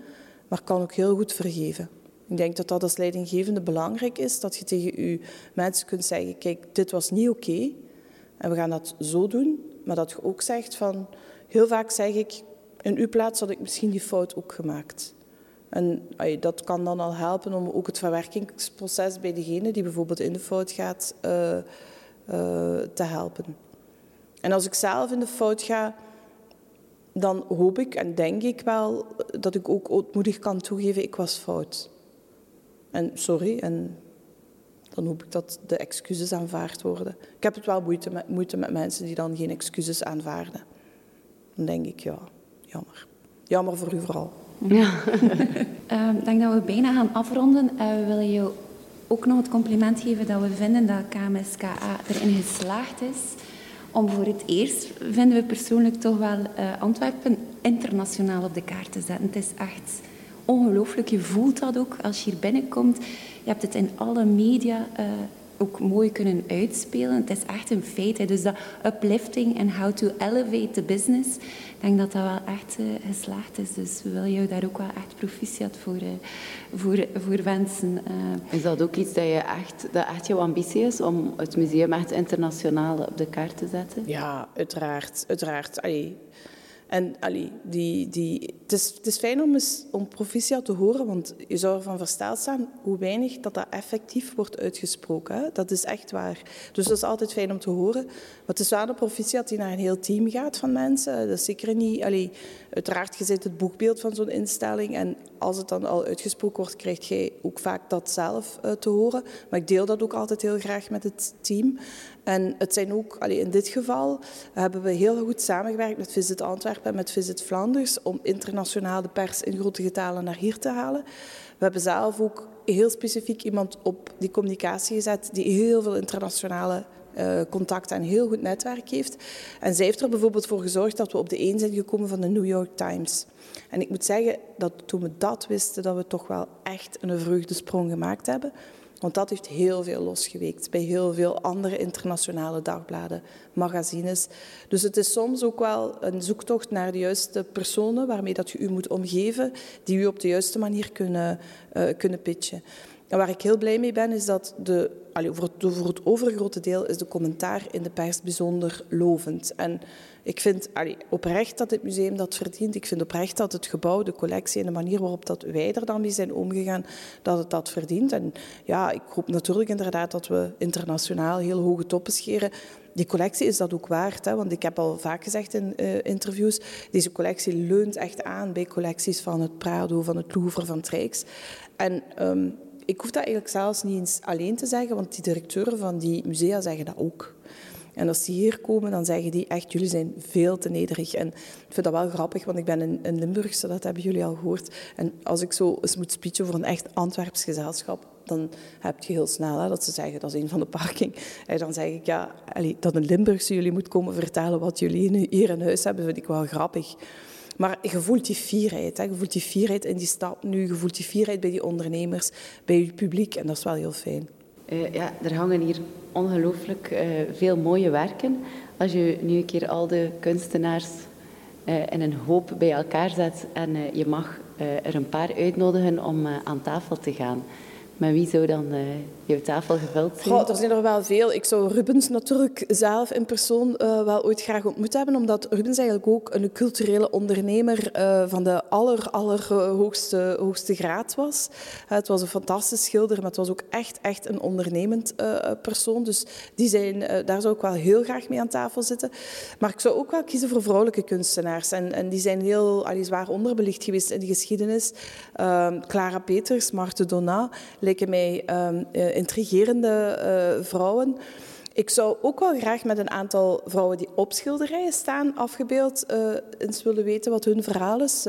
maar kan ook heel goed vergeven. Ik denk dat dat als leidinggevende belangrijk is, dat je tegen je mensen kunt zeggen, kijk, dit was niet oké en we gaan dat zo doen. Maar dat je ook zegt van, heel vaak zeg ik, in uw plaats had ik misschien die fout ook gemaakt. En dat kan dan al helpen om ook het verwerkingsproces bij degene die bijvoorbeeld in de fout gaat, uh, uh, te helpen. En als ik zelf in de fout ga, dan hoop ik en denk ik wel dat ik ook ootmoedig kan toegeven, ik was fout. En sorry, en dan hoop ik dat de excuses aanvaard worden. Ik heb het wel moeite met, moeite met mensen die dan geen excuses aanvaarden. Dan denk ik, ja, jammer. Jammer voor u vooral. Ja. uh, ik denk dat we bijna gaan afronden. Uh, we willen jou ook nog het compliment geven dat we vinden dat KMSKA erin geslaagd is om voor het eerst, vinden we persoonlijk toch wel uh, Antwerpen internationaal op de kaart te zetten. Het is echt ongelooflijk. Je voelt dat ook als je hier binnenkomt. Je hebt het in alle media uh, ook mooi kunnen uitspelen. Het is echt een feit. Dus dat uplifting en how to elevate the business, ik denk dat dat wel echt uh, geslaagd is. Dus we willen jou daar ook wel echt proficiat voor, uh, voor, voor wensen. Is dat ook iets dat, je echt, dat echt jouw ambitie is om het museum echt internationaal op de kaart te zetten? Ja, uiteraard. uiteraard. Allee. En allee, die, die, het, is, het fijn om, eens, om proficiat te horen, want je zou ervan versteld staan hoe weinig dat, dat effectief wordt uitgesproken. Dat is echt waar. Dus dat is altijd fijn om te horen. Maar het is wel een proficiat die naar een heel team gaat van mensen. Dat is zeker niet... Allee, uiteraard, je zit het boekbeeld van zo'n instelling en als het dan al uitgesproken wordt, krijg jij ook vaak dat zelf uh, te horen. Maar ik deel dat ook altijd heel graag met het team. En het zijn ook, allee, in dit geval hebben we heel goed samengewerkt met Visit Antwerpen en met Visit Vlaanders om internationale pers in grote getalen naar hier te halen. We hebben zelf ook heel specifiek iemand op die communicatie gezet die heel veel internationale uh, contacten en heel goed netwerk heeft. En zij heeft er bijvoorbeeld voor gezorgd dat we op de één zijn gekomen van de New York Times. En ik moet zeggen dat toen we dat wisten, dat we toch wel echt een vreugdesprong gemaakt hebben. Want dat heeft heel veel losgeweekt bij heel veel andere internationale dagbladen, magazines. Dus het is soms ook wel een zoektocht naar de juiste personen waarmee dat je u moet omgeven, die u op de juiste manier kunnen, uh, kunnen pitchen. En waar ik heel blij mee ben, is dat de, voor, het, voor het overgrote deel is de commentaar in de pers bijzonder lovend. En ik vind oprecht dat het museum dat verdient. Ik vind oprecht dat het gebouw, de collectie en de manier waarop dat wij er dan mee zijn omgegaan, dat het dat verdient. En ja, ik hoop natuurlijk inderdaad dat we internationaal heel hoge toppen scheren. Die collectie is dat ook waard, hè? want ik heb al vaak gezegd in uh, interviews, deze collectie leunt echt aan bij collecties van het Prado, van het Louvre, van het Rijks. En um, ik hoef dat eigenlijk zelfs niet eens alleen te zeggen, want die directeuren van die musea zeggen dat ook. En als die hier komen, dan zeggen die echt, jullie zijn veel te nederig. En ik vind dat wel grappig, want ik ben in, in Limburgse, dat hebben jullie al gehoord. En als ik zo eens moet speechen voor een echt Antwerps gezelschap, dan heb je heel snel hè, dat ze zeggen, dat is een van de parking. En dan zeg ik, ja, dat een Limburgse jullie moet komen vertellen wat jullie hier in huis hebben, vind ik wel grappig. Maar je voelt die fierheid. Hè. Je voelt die fierheid in die stad nu. Je voelt die fierheid bij die ondernemers, bij je publiek. En dat is wel heel fijn. Uh, ja, er hangen hier ongelooflijk uh, veel mooie werken. Als je nu een keer al de kunstenaars in een hoop bij elkaar zet en je mag er een paar uitnodigen om aan tafel te gaan. Met wie zou dan jouw tafel gevuld zijn? Goh, er zijn er wel veel. Ik zou Rubens natuurlijk zelf in persoon uh, wel ooit graag ontmoet hebben, omdat Rubens eigenlijk ook een culturele ondernemer uh, van de aller, allerhoogste hoogste graad was. Uh, het was een fantastisch schilder, maar het was ook echt, echt een ondernemend persoon. Dus die zijn, daar zou ik wel heel graag mee aan tafel zitten. Maar ik zou ook wel kiezen voor vrouwelijke kunstenaars. En, en die zijn heel allee, zwaar onderbelicht geweest in de geschiedenis. Ehm, Clara Peters, Marthe Donat mij um, intrigerende uh, vrouwen. Ik zou ook wel graag met een aantal vrouwen die op schilderijen staan afgebeeld uh, eens willen weten wat hun verhaal is.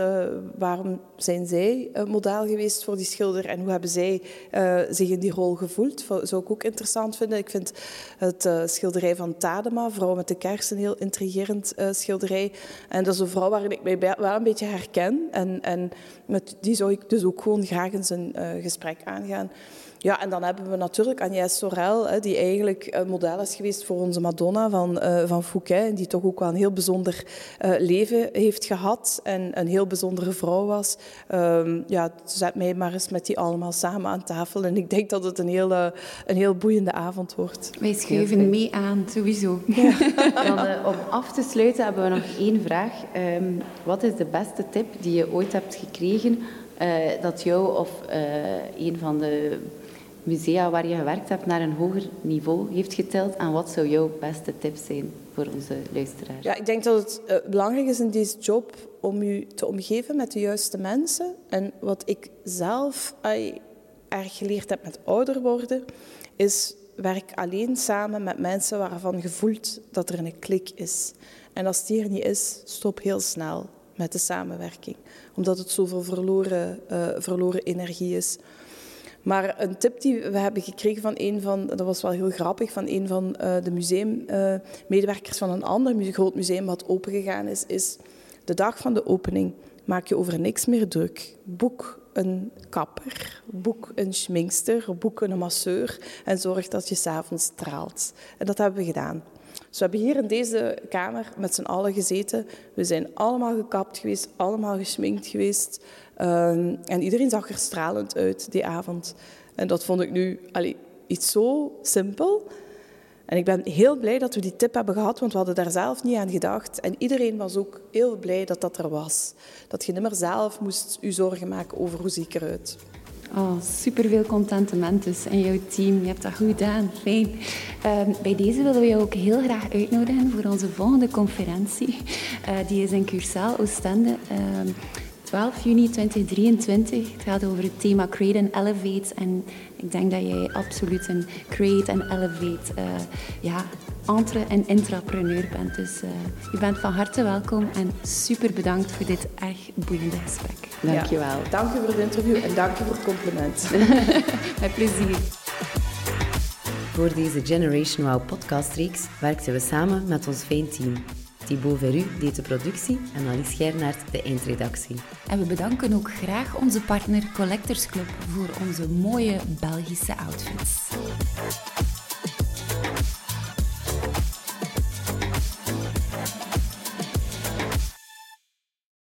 Waarom zijn zij model geweest voor die schilder en hoe hebben zij uh, zich in die rol gevoeld? Dat zou ik ook interessant vinden. Ik vind het schilderij van Tadema, Vrouw met de Kers, een heel intrigerend schilderij. En dat is een vrouw waarin ik mij wel een beetje herken. En, en met die zou ik dus ook gewoon graag eens een gesprek aangaan. Ja, en dan hebben we natuurlijk Agnès Sorel, die eigenlijk model is geweest voor onze Madonna van, van Fouquet. Die toch ook wel een heel bijzonder leven heeft gehad en een heel bijzondere vrouw was. Um, ja, zet mij maar eens met die allemaal samen aan tafel. En ik denk dat het een heel, uh, een heel boeiende avond wordt. Wij schuiven mee aan, sowieso. Ja. dan, om af te sluiten hebben we nog één vraag. Um, wat is de beste tip die je ooit hebt gekregen dat jou of een van de musea waar je gewerkt hebt naar een hoger niveau heeft getild. En wat zou jouw beste tip zijn voor onze luisteraars? Ja, ik denk dat het uh, belangrijk is in deze job om je te omgeven met de juiste mensen. En wat ik zelf erg geleerd heb met ouder worden, is werk alleen samen met mensen waarvan je voelt dat er een klik is. En als die er niet is, stop heel snel met de samenwerking. Omdat het zoveel verloren, uh, verloren energie is. Maar een tip die we hebben gekregen van een van, dat was wel heel grappig, van een van uh, de museummedewerkers uh, van een ander groot museum wat opengegaan is, is de dag van de opening maak je over niks meer druk. Boek een kapper, boek een schminkster, boek een masseur en zorg dat je s'avonds straalt. En dat hebben we gedaan. Dus we hebben hier in deze kamer met z'n allen gezeten. We zijn allemaal gekapt geweest, allemaal geschminkt geweest. Um, en iedereen zag er stralend uit die avond. En dat vond ik nu allee, iets zo simpel. En ik ben heel blij dat we die tip hebben gehad, want we hadden daar zelf niet aan gedacht. En iedereen was ook heel blij dat dat er was. Dat je niet meer zelf moest je zorgen maken over hoe zie ik eruit. Oh, superveel contentement dus en jouw team. Je hebt dat goed gedaan. Fijn. Ehm, bij deze willen we jou ook heel graag uitnodigen voor onze volgende conferentie. Uh, die is in Cursaal, Oostende. 12 ehm, juni 2023. Het gaat over het thema Create and Elevate. En ik denk dat jij absoluut een Create and Elevate uh, ja, entre- en intrapreneur bent. Dus uh, je bent van harte welkom en super bedankt voor dit erg boeiende gesprek. Dank je wel. Ja, dank je voor het interview en dank je voor het compliment. Met plezier. Voor deze Generation Wow podcastreeks werkten we samen met ons fijn team. Thibaut Veru deed de productie en Alice Gernaert de eindredactie. En we bedanken ook graag onze partner Collectors Club voor onze mooie Belgische outfits.